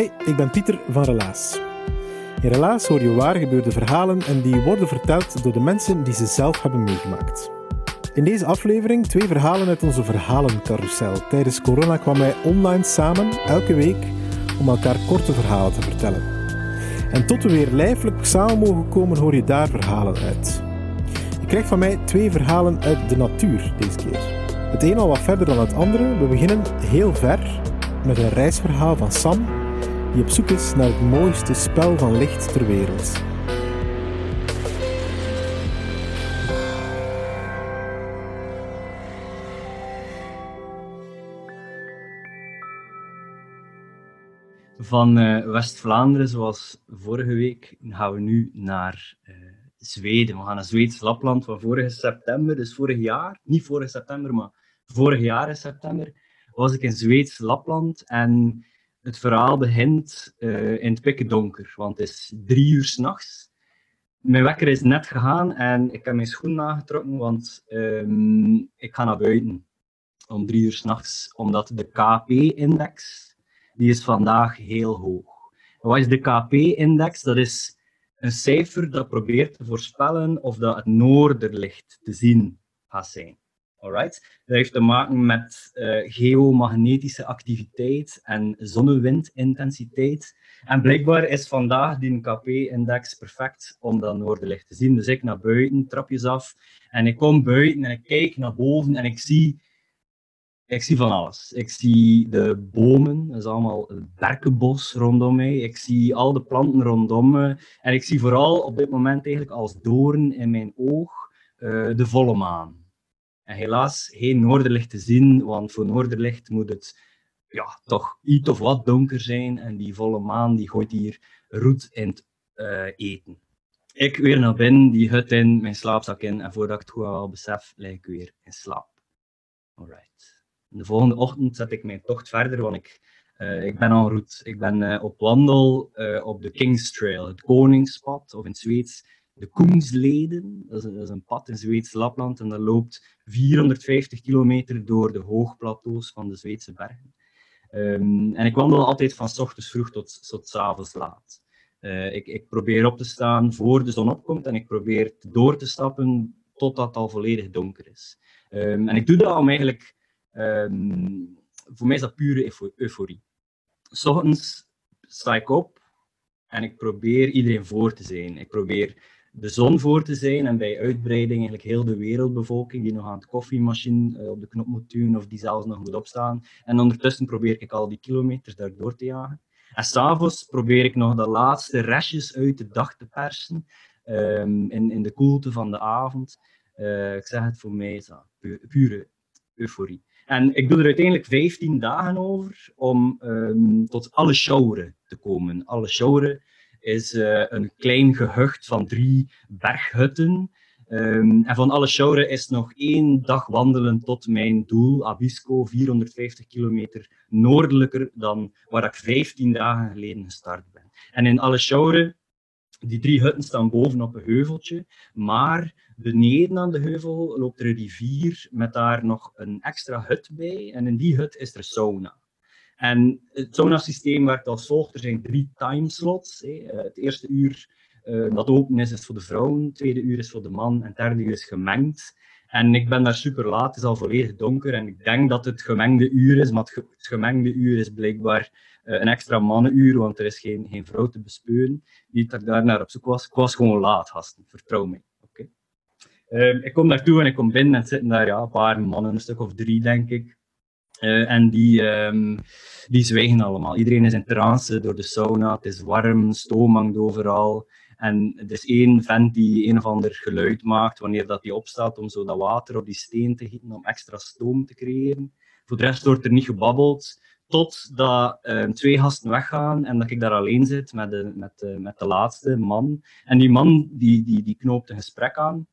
Hey, ik ben Pieter van Relaas. In Relaas hoor je waar gebeurde verhalen en die worden verteld door de mensen die ze zelf hebben meegemaakt. In deze aflevering twee verhalen uit onze verhalencarousel. Tijdens corona kwamen wij online samen, elke week, om elkaar korte verhalen te vertellen. En tot we weer lijfelijk samen mogen komen, hoor je daar verhalen uit. Je krijgt van mij twee verhalen uit de natuur deze keer. Het een al wat verder dan het andere. We beginnen heel ver met een reisverhaal van Sam, die op zoek is naar het mooiste spel van licht ter wereld. Van eh, West-Vlaanderen, zoals vorige week, gaan we nu naar eh, Zweden. We gaan naar Zweeds Lapland van vorige september, dus vorig jaar, niet vorig september, maar vorig jaar in september, was ik in Zweeds Lapland en het verhaal begint uh, in het pikken donker, want het is drie uur s'nachts. Mijn wekker is net gegaan en ik heb mijn schoenen aangetrokken, want um, ik ga naar buiten om drie uur s'nachts, omdat de KP-index, die is vandaag heel hoog. Wat is de KP-index? Dat is een cijfer dat probeert te voorspellen of dat het noorderlicht te zien gaat zijn. Alright? Dat heeft te maken met uh, geomagnetische activiteit en zonnewindintensiteit. En blijkbaar is vandaag die KP-index perfect om dat noorderlicht te zien. Dus ik naar buiten, trapjes af, en ik kom buiten en ik kijk naar boven en ik zie, ik zie van alles. Ik zie de bomen, dat is allemaal het berkenbos rondom mij. Ik zie al de planten rondom me. En ik zie vooral op dit moment eigenlijk als doorn in mijn oog uh, de volle maan. En helaas geen noorderlicht te zien, want voor noorderlicht moet het ja, toch iets of wat donker zijn. En die volle maan die gooit hier roet in het uh, eten. Ik weer naar binnen, die hut in, mijn slaapzak in. En voordat ik het goed al besef, lig ik weer in slaap. Alright. De volgende ochtend zet ik mijn tocht verder, want ik, uh, ik ben en route. Ik ben uh, op wandel op de King's Trail, het koningspad, of in het Zweeds de Koensleden. Dat is, een, pad in Zweeds Lapland en dat loopt 450 kilometer door de hoogplateaus van de Zweedse bergen. Um, en ik wandel altijd van s ochtends vroeg tot, tot s avonds laat. Uh, ik, ik, probeer op te staan voor de zon opkomt en ik probeer door te stappen totdat het al volledig donker is. Um, en ik doe dat om eigenlijk, um, voor mij is dat pure euforie. S ochtends sta ik op en ik probeer iedereen voor te zijn. Ik probeer de zon voor te zijn en bij uitbreiding eigenlijk heel de wereldbevolking die nog aan het koffiemachine uh, op de knop moet duwen of die zelfs nog moet opstaan. En ondertussen probeer ik al die kilometers daardoor te jagen. En s'avonds probeer ik nog de laatste restjes uit de dag te persen um, in, in de koelte van de avond. Uh, ik zeg het voor mij, pure euforie. En ik doe er uiteindelijk 15 dagen over om um, tot alle showren te komen. Alle showren is uh, een klein gehucht van drie berghutten. Um, en van alle is nog één dag wandelen tot mijn doel, Abisko, 450 kilometer noordelijker dan waar ik 15 dagen geleden gestart ben. En in alle die drie hutten staan bovenop een heuveltje, maar beneden aan de heuvel loopt er een rivier met daar nog een extra hut bij. En in die hut is er sauna. En het sauna-systeem werkt als volgt. Er zijn drie timeslots. Het eerste uur uh, dat open is, is voor de vrouwen. Het tweede uur is voor de man. En het derde uur is gemengd. En ik ben daar super laat. Het is al volledig donker. En ik denk dat het gemengde uur is. Maar het, gemengde uur is blijkbaar uh, een extra mannenuur. Want er is geen, geen vrouw te bespeuren. Ik daar naar op zoek was. Ik was gewoon laat, gasten. Vertrouw mij. Okay. Ehm, ik kom daartoe en ik kom binnen en zitten daar ja, een paar mannen, een stuk of drie denk ik. Eh, en die, um, die zwijgen allemaal. Iedereen is in trance door de sauna, het is warm, stoom hangt overal. En er is één vent die een of ander geluid maakt wanneer dat die opstaat om zo dat water op die steen te gieten om extra stoom te creëren. Voor de rest wordt er niet gebabbeld, totdat uh, twee gasten weggaan en dat ik daar alleen zit met de, met, uh, met de laatste man. En die man die, die, die knoopt een gesprek aan.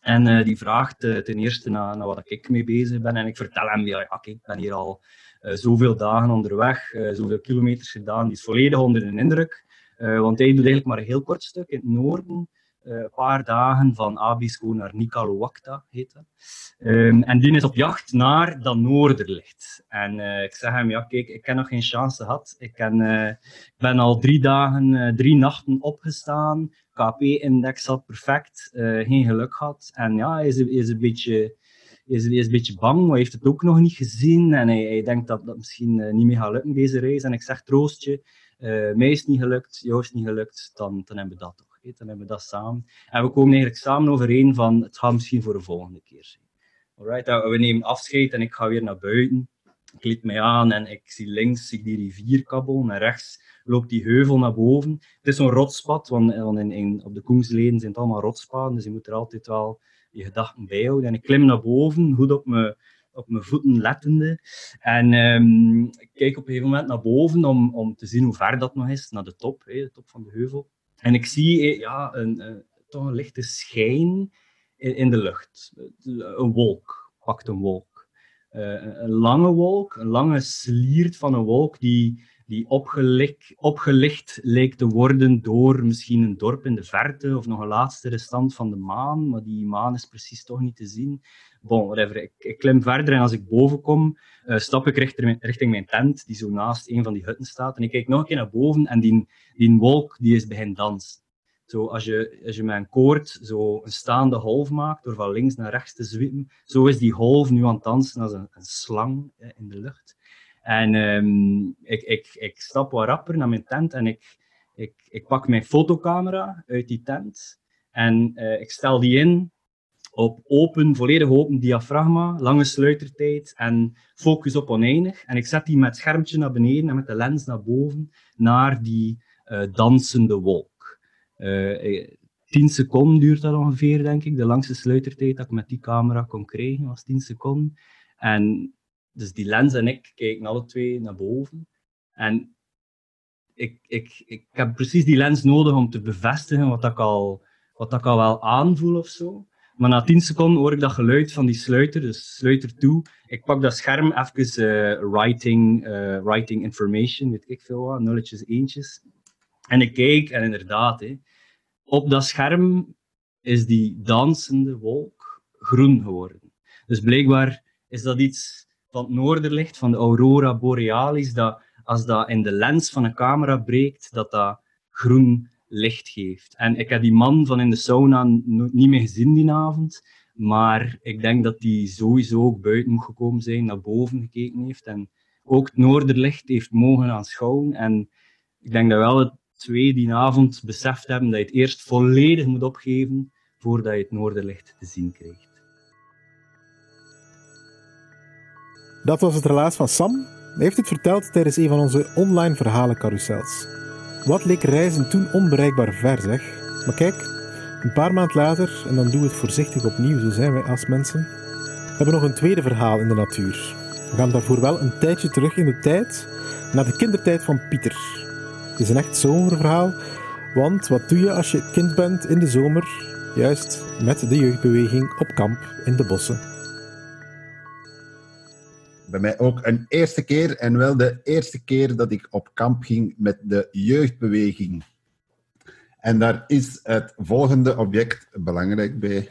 En uh, die vraagt uh, ten eerste naar, naar wat ik mee bezig ben. En ik vertel hem, ja, ja ik ben hier al uh, zoveel dagen onderweg, zoveel kilometers gedaan. Die is volledig onder de indruk. want hij doet eigenlijk maar een heel kort stuk in het noorden. Een paar dagen van Abisko naar Nikalowakta, heet dat. Um, en die is op jacht naar dat noorderlicht. En ik zeg hem, ja kijk, ik heb nog geen chance gehad. Ik, ken, ik ben al drie dagen, drie nachten opgestaan. KP-index had perfect, uh, geen geluk gehad. En ja, hij is, is een beetje is, is een beetje bang, hij heeft het ook nog niet gezien en hij, denkt dat dat misschien uh, niet meer gaat lukken, deze reis. En ik zeg, troost je, uh, mij is niet gelukt, jou is niet gelukt, dan, dan hebben we dat toch. Dan hebben we dat samen. En we komen eigenlijk samen overeen van, het gaat misschien voor de volgende keer. Alright, we nemen afscheid en ik ga weer naar buiten. Ik liet mij aan en ik zie links zie die rivierkabbel en rechts loopt die heuvel naar boven. Het is zo'n rotspad, want, in, op de Koensleden zijn het allemaal rotspaden, dus je moet er altijd wel je gedachten bij houden. En ik klim naar boven, goed op mijn, op mijn voeten lettende. En um, ik kijk op een gegeven moment naar boven om, om te zien hoe ver dat nog is, naar de top, hè, de top van de heuvel. En ik zie ja, een, een, toch een lichte schijn in, in de lucht. Een wolk, pakt een wolk. Uh, een lange wolk, een lange sliert van een wolk die, die opgelicht, opgelicht leek te worden door misschien een dorp in de verte of nog een laatste restant van de maan, maar die maan is precies toch niet te zien. Bon, whatever. Ik, ik klim verder en als ik boven kom, uh, stap ik richting, richting mijn tent, die zo naast een van die hutten staat. En ik kijk nog een keer naar boven en die, die wolk die is begin dansen. Zo, als, je, als je met een koord zo een staande golf maakt, door van links naar rechts te zwiepen, zo is die golf nu aan het dansen als een, een slang eh, in de lucht. En um, ik, ik, ik stap wat rapper naar mijn tent en ik, ik, ik pak mijn fotocamera uit die tent en uh, ik stel die in op open, volledig open diafragma, lange sluitertijd en focus op oneindig. En ik zet die met het schermpje naar beneden en met de lens naar boven naar die uh, dansende wolk. Uh, 10 seconden duurt dat ongeveer, denk ik. De langste sluitertijd dat ik met die camera kon krijgen was 10 seconden. En dus die lens en ik kijken alle twee naar boven. En ik, ik, ik heb precies die lens nodig om te bevestigen wat ik al, wat ik al wel aanvoel of zo. Maar na 10 seconden hoor ik dat geluid van die sluiter, dus sluiter toe. Ik pak dat scherm even uh, writing, uh, writing information, weet ik veel wat, nulletjes, eentjes. En ik kijk en inderdaad, hé, op dat scherm is die dansende wolk groen geworden. Dus blijkbaar is dat iets van het noorderlicht, van de aurora borealis, dat als dat in de lens van een camera breekt, dat dat groen licht geeft. En ik heb die man van in de sauna niet meer gezien die avond, maar ik denk dat die sowieso ook buiten moet gekomen zijn, naar boven gekeken heeft en ook het noorderlicht heeft mogen aanschouwen. En ik denk dat wel het twee die avond beseft hebben dat je het eerst volledig moet opgeven voordat je het noorderlicht te zien krijgt. Dat was het relaas van Sam. Hij heeft het verteld tijdens een van onze online verhalencarousels. Wat leek reizen toen onbereikbaar ver, zeg. Maar kijk, een paar maanden later, en dan doen we het voorzichtig opnieuw, zo zijn wij als mensen. We hebben nog een tweede verhaal in de natuur. We gaan daarvoor wel een tijdje terug in de tijd, naar de kindertijd van Pieter. Het is een echt zomerverhaal, want wat doe je als je kind bent in de zomer? Juist met de jeugdbeweging op kamp in de bossen bij mij ook een eerste keer en wel de eerste keer dat ik op kamp ging met de jeugdbeweging. En daar is het volgende object belangrijk bij.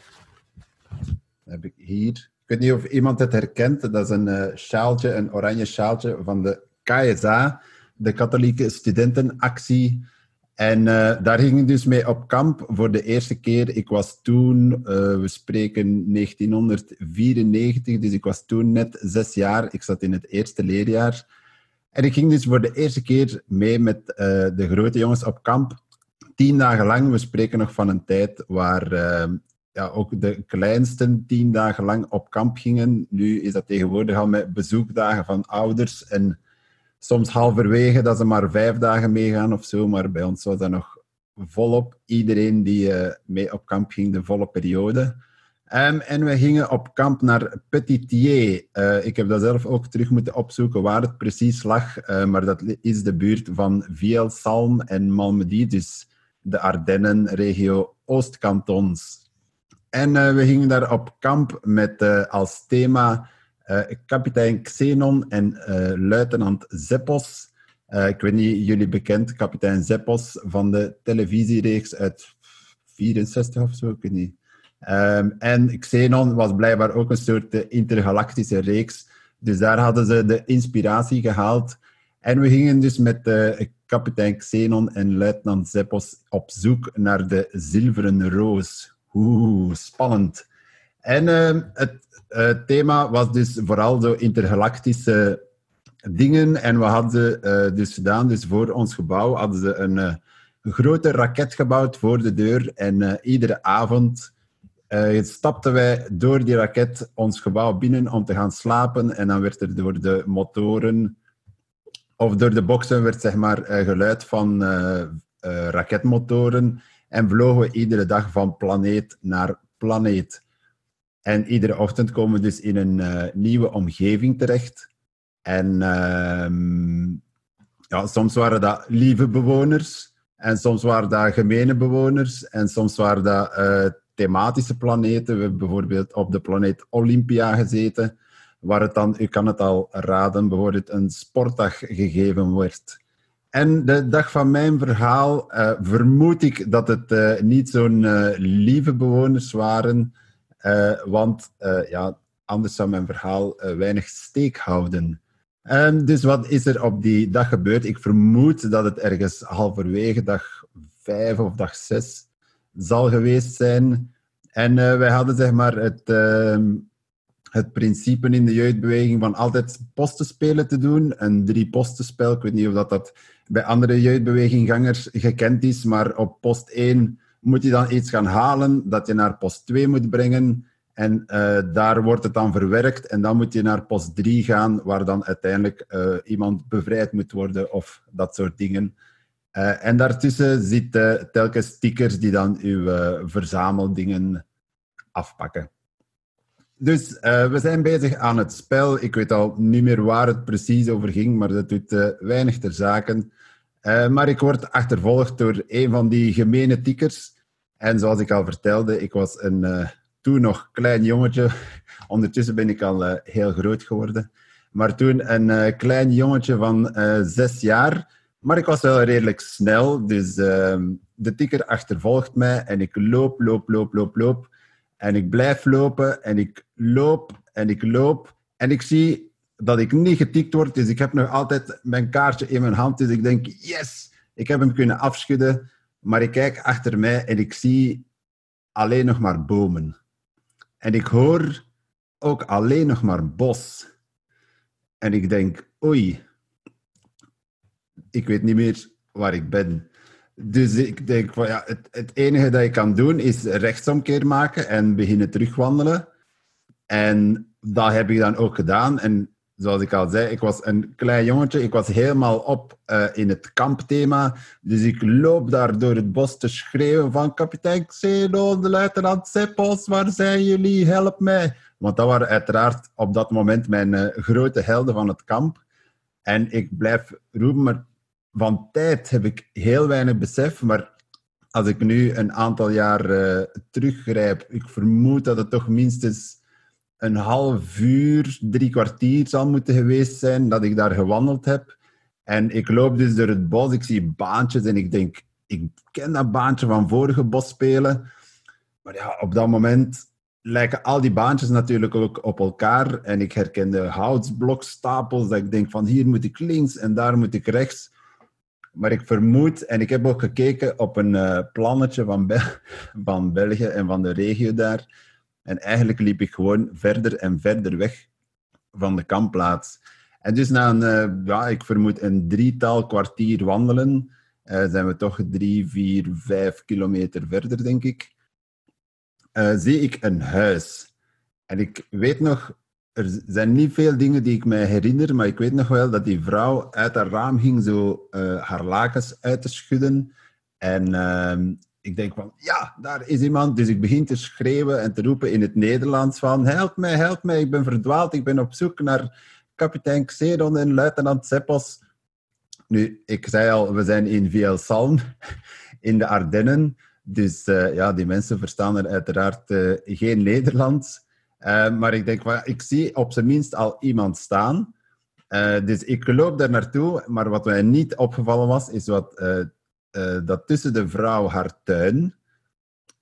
Heb ik hier. Ik weet niet of iemand het herkent. Dat is een uh, sjaaltje, een oranje sjaaltje van de KSA, de Katholieke Studentenactie en uh, daar ging ik dus mee op kamp voor de eerste keer. Ik was toen, uh, we spreken 1994, dus ik was toen net zes jaar. Ik zat in het eerste leerjaar. En ik ging dus voor de eerste keer mee met uh, de grote jongens op kamp. Tien dagen lang, we spreken nog van een tijd waar ja, ook de kleinsten tien dagen lang op kamp gingen. Nu is dat tegenwoordig al met bezoekdagen van ouders. En soms halverwege dat ze maar vijf dagen meegaan of zo. Maar bij ons was dat nog volop. Iedereen die uh, mee op kamp ging, de volle periode. Um, en we gingen op kamp naar Petitier. Uh, ik heb dat zelf ook terug moeten opzoeken waar het precies lag. Uh, maar dat is de buurt van Vielsalm en Malmedy, dus de Ardennen-regio Oostkantons. En we gingen daar op kamp met als thema kapitein Xenon en luitenant Zeppos. ik weet niet, jullie bekend, kapitein Zeppos van de televisiereeks uit 64 of zo, ik weet niet. Um, en Xenon was blijkbaar ook een soort intergalactische reeks. Dus daar hadden ze de inspiratie gehaald. En we gingen dus met uh, kapitein Xenon en luitenant Zeppos op zoek naar de zilveren roos. Oeh, spannend. En uh, het thema was dus vooral zo intergalactische dingen. En we hadden dus gedaan, dus voor ons gebouw hadden ze een, een grote raket gebouwd voor de deur. En iedere avond stapten wij door die raket ons gebouw binnen om te gaan slapen. En dan werd er door de motoren, of door de boxen, werd zeg maar geluid van raketmotoren. En vlogen we iedere dag van planeet naar planeet. En iedere ochtend komen we dus in een nieuwe omgeving terecht. En ehm, ja, soms waren dat lieve bewoners. En soms waren dat gemene bewoners. En soms waren dat thematische planeten. We hebben bijvoorbeeld op de planeet Olympia gezeten, waar het dan, u kan het al raden, bijvoorbeeld een sportdag gegeven wordt. En de dag van mijn verhaal uh, vermoed ik dat het niet zo'n lieve bewoners waren, want ja, anders zou mijn verhaal weinig steek houden. Um, dus wat is er op die dag gebeurd? Ik vermoed dat het ergens halverwege dag vijf of dag zes zal geweest zijn. En wij hadden zeg maar het, uh, het principe in de jeugdbeweging van altijd postenspelen te doen. Een drie postenspel. Ik weet niet of dat, dat bij andere jeugdbeweginggangers gekend is, maar op post 1 moet je dan iets gaan halen dat je naar post 2 moet brengen. En uh, daar wordt het dan verwerkt. En dan moet je naar post 3 gaan, waar dan uiteindelijk uh, iemand bevrijd moet worden of dat soort dingen. Uh, en daartussen zitten telkens stickers die dan uw verzameldingen afpakken. Dus we zijn bezig aan het spel. Ik weet al niet meer waar het precies over ging, maar dat doet weinig ter zake. maar ik word achtervolgd door een van die gemene tikkers. En zoals ik al vertelde, ik was een toen nog klein jongetje. Ondertussen ben ik al heel groot geworden. Maar toen een klein jongetje van zes jaar maar ik was wel redelijk snel, dus uh, de tikker achtervolgt mij en ik loop, loop, loop, loop, loop. En ik blijf lopen en ik loop en ik loop. En ik zie dat ik niet getikt word, dus ik heb nog altijd mijn kaartje in mijn hand. Dus ik denk, yes, ik heb hem kunnen afschudden. Maar ik kijk achter mij en ik zie alleen nog maar bomen. En ik hoor ook alleen nog maar bos. En ik denk, oei, ik weet niet meer waar ik ben. Dus ik denk van ja, het, het enige dat je kan doen is rechtsomkeer maken en beginnen terugwandelen. En dat heb ik dan ook gedaan. En zoals ik al zei, ik was een klein jongetje. Ik was helemaal op uh, in het kampthema. Dus ik loop daar door het bos te schreeuwen van kapitein Xeno, de luitenant Seppos, waar zijn jullie? Help mij. Want dat waren uiteraard op dat moment mijn uh, grote helden van het kamp. En ik blijf roepen, maar van tijd heb ik heel weinig besef, maar als ik nu een aantal jaar uh, teruggrijp, ik vermoed dat het toch minstens een half uur, drie kwartier zal moeten geweest zijn dat ik daar gewandeld heb. En ik loop dus door het bos, ik zie baantjes en ik denk, ik ken dat baantje van vorige bosspelen. Maar ja, op dat moment lijken al die baantjes natuurlijk ook op elkaar. En ik herken de houtsblokstapels, dat ik denk van hier moet ik links en daar moet ik rechts. Maar ik vermoed, en ik heb ook gekeken op een uh, plannetje van, van België en van de regio daar. En eigenlijk liep ik gewoon verder en verder weg van de kampplaats. En dus na een, uh, ja, ik vermoed een drietal kwartier wandelen, uh, zijn we toch drie, vier, vijf kilometer verder, denk ik. eh, zie ik een huis. En ik weet nog, er zijn niet veel dingen die ik mij herinner, maar ik weet nog wel dat die vrouw uit haar raam ging zo haar lakens uit te schudden. En ehm, ik denk van, ja, daar is iemand. Dus ik begin te schreeuwen en te roepen in het Nederlands van, help mij, help mij, ik ben verdwaald, ik ben op zoek naar kapitein Xeron en luitenant Seppos. Nu, ik zei al, we zijn in Vielsalm, in de Ardennen. Dus uh, ja, die mensen verstaan er uiteraard uh, geen Nederlands. Uh, maar ik denk, well, ik zie op zijn minst al iemand staan. dus ik loop daar naartoe. Maar wat mij niet opgevallen was, is wat, dat tussen de vrouw haar tuin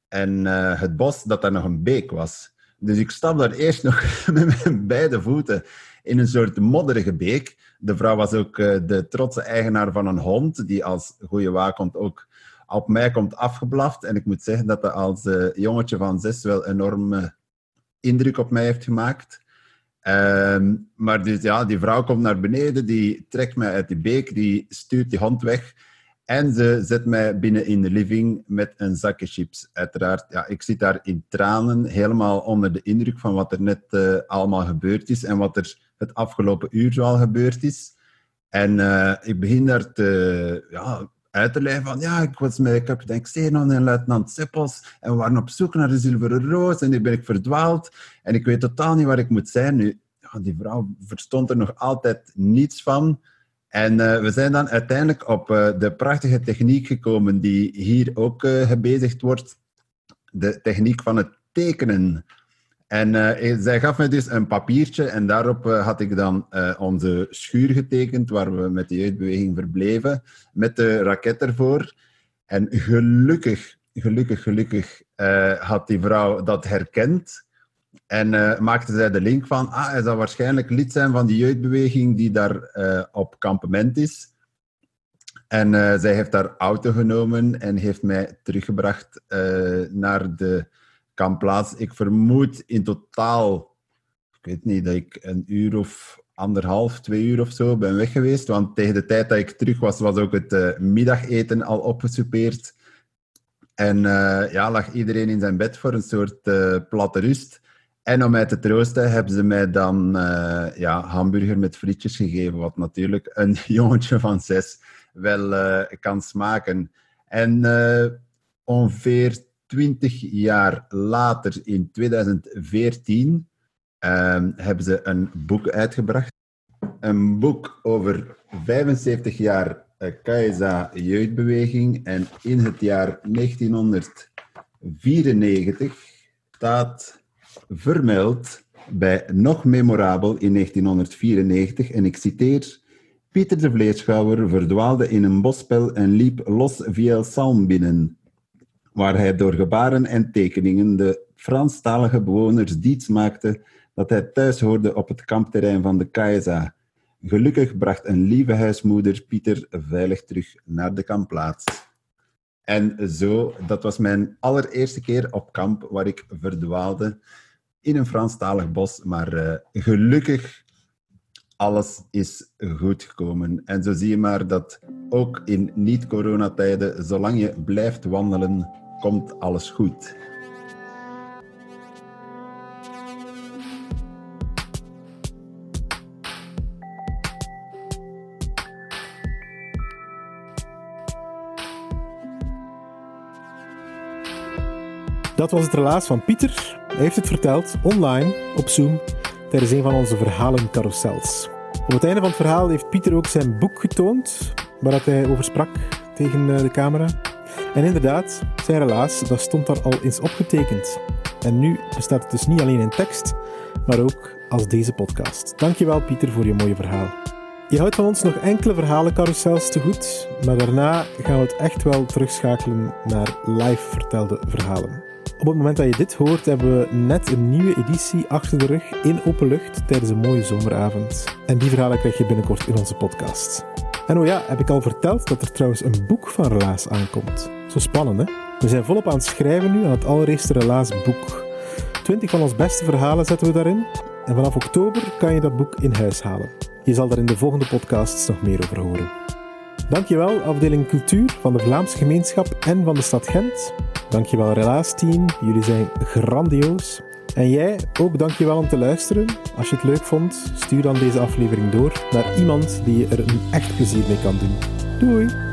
en het bos, dat daar nog een beek was. Dus ik stap daar eerst nog met mijn beide voeten in een soort modderige beek. De vrouw was ook uh, de trotse eigenaar van een hond, die als goede waakhond ook op mij komt afgeblaft. En ik moet zeggen dat dat als jongetje van zes wel enorm indruk op mij heeft gemaakt. Uh, maar dus ja, die vrouw komt naar beneden, die trekt mij uit die beek, die stuurt die hond weg. En ze zet mij binnen in de living met een zakje chips. Uiteraard, ja, ik zit daar in tranen, helemaal onder de indruk van wat er net uh, allemaal gebeurd is en wat er het afgelopen uur zoal gebeurd is. En uh, ik begin daar te, ja, uit te leggen van, ja, ik was met kapitein Xenon en luitenant Seppels en we waren op zoek naar de zilveren roos en nu ben ik verdwaald en ik weet totaal niet waar ik moet zijn. Nu, die vrouw verstond er nog altijd niets van. En uh, we zijn dan uiteindelijk op uh, de prachtige techniek gekomen die hier ook uh, gebezigd wordt. De techniek van het tekenen. En zij gaf me dus een papiertje en daarop had ik dan onze schuur getekend waar we met de jeugdbeweging verbleven, met de raket ervoor. En gelukkig, gelukkig, gelukkig had die vrouw dat herkend. En uh, maakte zij de link van, ah, hij zou waarschijnlijk lid zijn van die jeugdbeweging die daar uh, op kampement is. En uh, zij heeft haar auto genomen en heeft mij teruggebracht naar de kampplaats. Ik vermoed in totaal, ik weet niet, dat ik een uur of anderhalf, twee uur of zo ben weg geweest. Want tegen de tijd dat ik terug was, was ook het middageten al opgesoupeerd. En ja, lag iedereen in zijn bed voor een soort platte rust. En om mij te troosten hebben ze mij dan uh, ja, hamburger met frietjes gegeven, wat natuurlijk een jongetje van zes wel uh, kan smaken. En uh, ongeveer twintig jaar later, in 2014, ehm, hebben ze een boek uitgebracht. Een boek over 75 jaar Kaiza jeugdbeweging. En in het jaar 1994 staat vermeld bij nog memorabel in 1994, en ik citeer, Pieter de Vleeschouwer verdwaalde in een bosspel en liep los via Salm binnen, waar hij door gebaren en tekeningen de Franstalige bewoners diets maakte dat hij thuis hoorde op het kampterrein van de Kaiza. Gelukkig bracht een lieve huismoeder Pieter veilig terug naar de kampplaats. En zo, dat was mijn allereerste keer op kamp waar ik verdwaalde in een Franstalig bos. Maar uh, gelukkig, alles is goed gekomen. En zo zie je maar dat ook in niet-coronatijden, zolang je blijft wandelen, komt alles goed. Dat was het relaas van Pieter. Hij heeft het verteld online op Zoom tijdens een van onze verhalencarousels. Op het einde van het verhaal heeft Pieter ook zijn boek getoond, waar hij over sprak tegen eh, de camera. En inderdaad, zijn relaas, dat stond daar al eens opgetekend. En nu bestaat het dus niet alleen in tekst, maar ook als deze podcast. Dankjewel Pieter voor je mooie verhaal. Je houdt van ons nog enkele verhalencarousels te goed, maar daarna gaan we het echt wel terugschakelen naar live vertelde verhalen. Op het moment dat je dit hoort, hebben we net een nieuwe editie achter de rug in open lucht tijdens een mooie zomeravond. En die verhalen krijg je binnenkort in onze podcast. En oh ja, heb ik al verteld dat er trouwens een boek van Relaas aankomt. Zo spannend, hè? We zijn volop aan het schrijven nu aan het allereerste Relaas boek. Twintig van ons beste verhalen zetten we daarin. En vanaf oktober kan je dat boek in huis halen. Je zal daar in de volgende podcasts nog meer over horen. Dankjewel afdeling cultuur van de Vlaamse gemeenschap en van de stad Gent. Dankjewel Relaas-team, jullie zijn grandioos. En jij, ook dankjewel om te luisteren. Als je het leuk vond, stuur dan deze aflevering door naar iemand die er een echt plezier mee kan doen. Doei!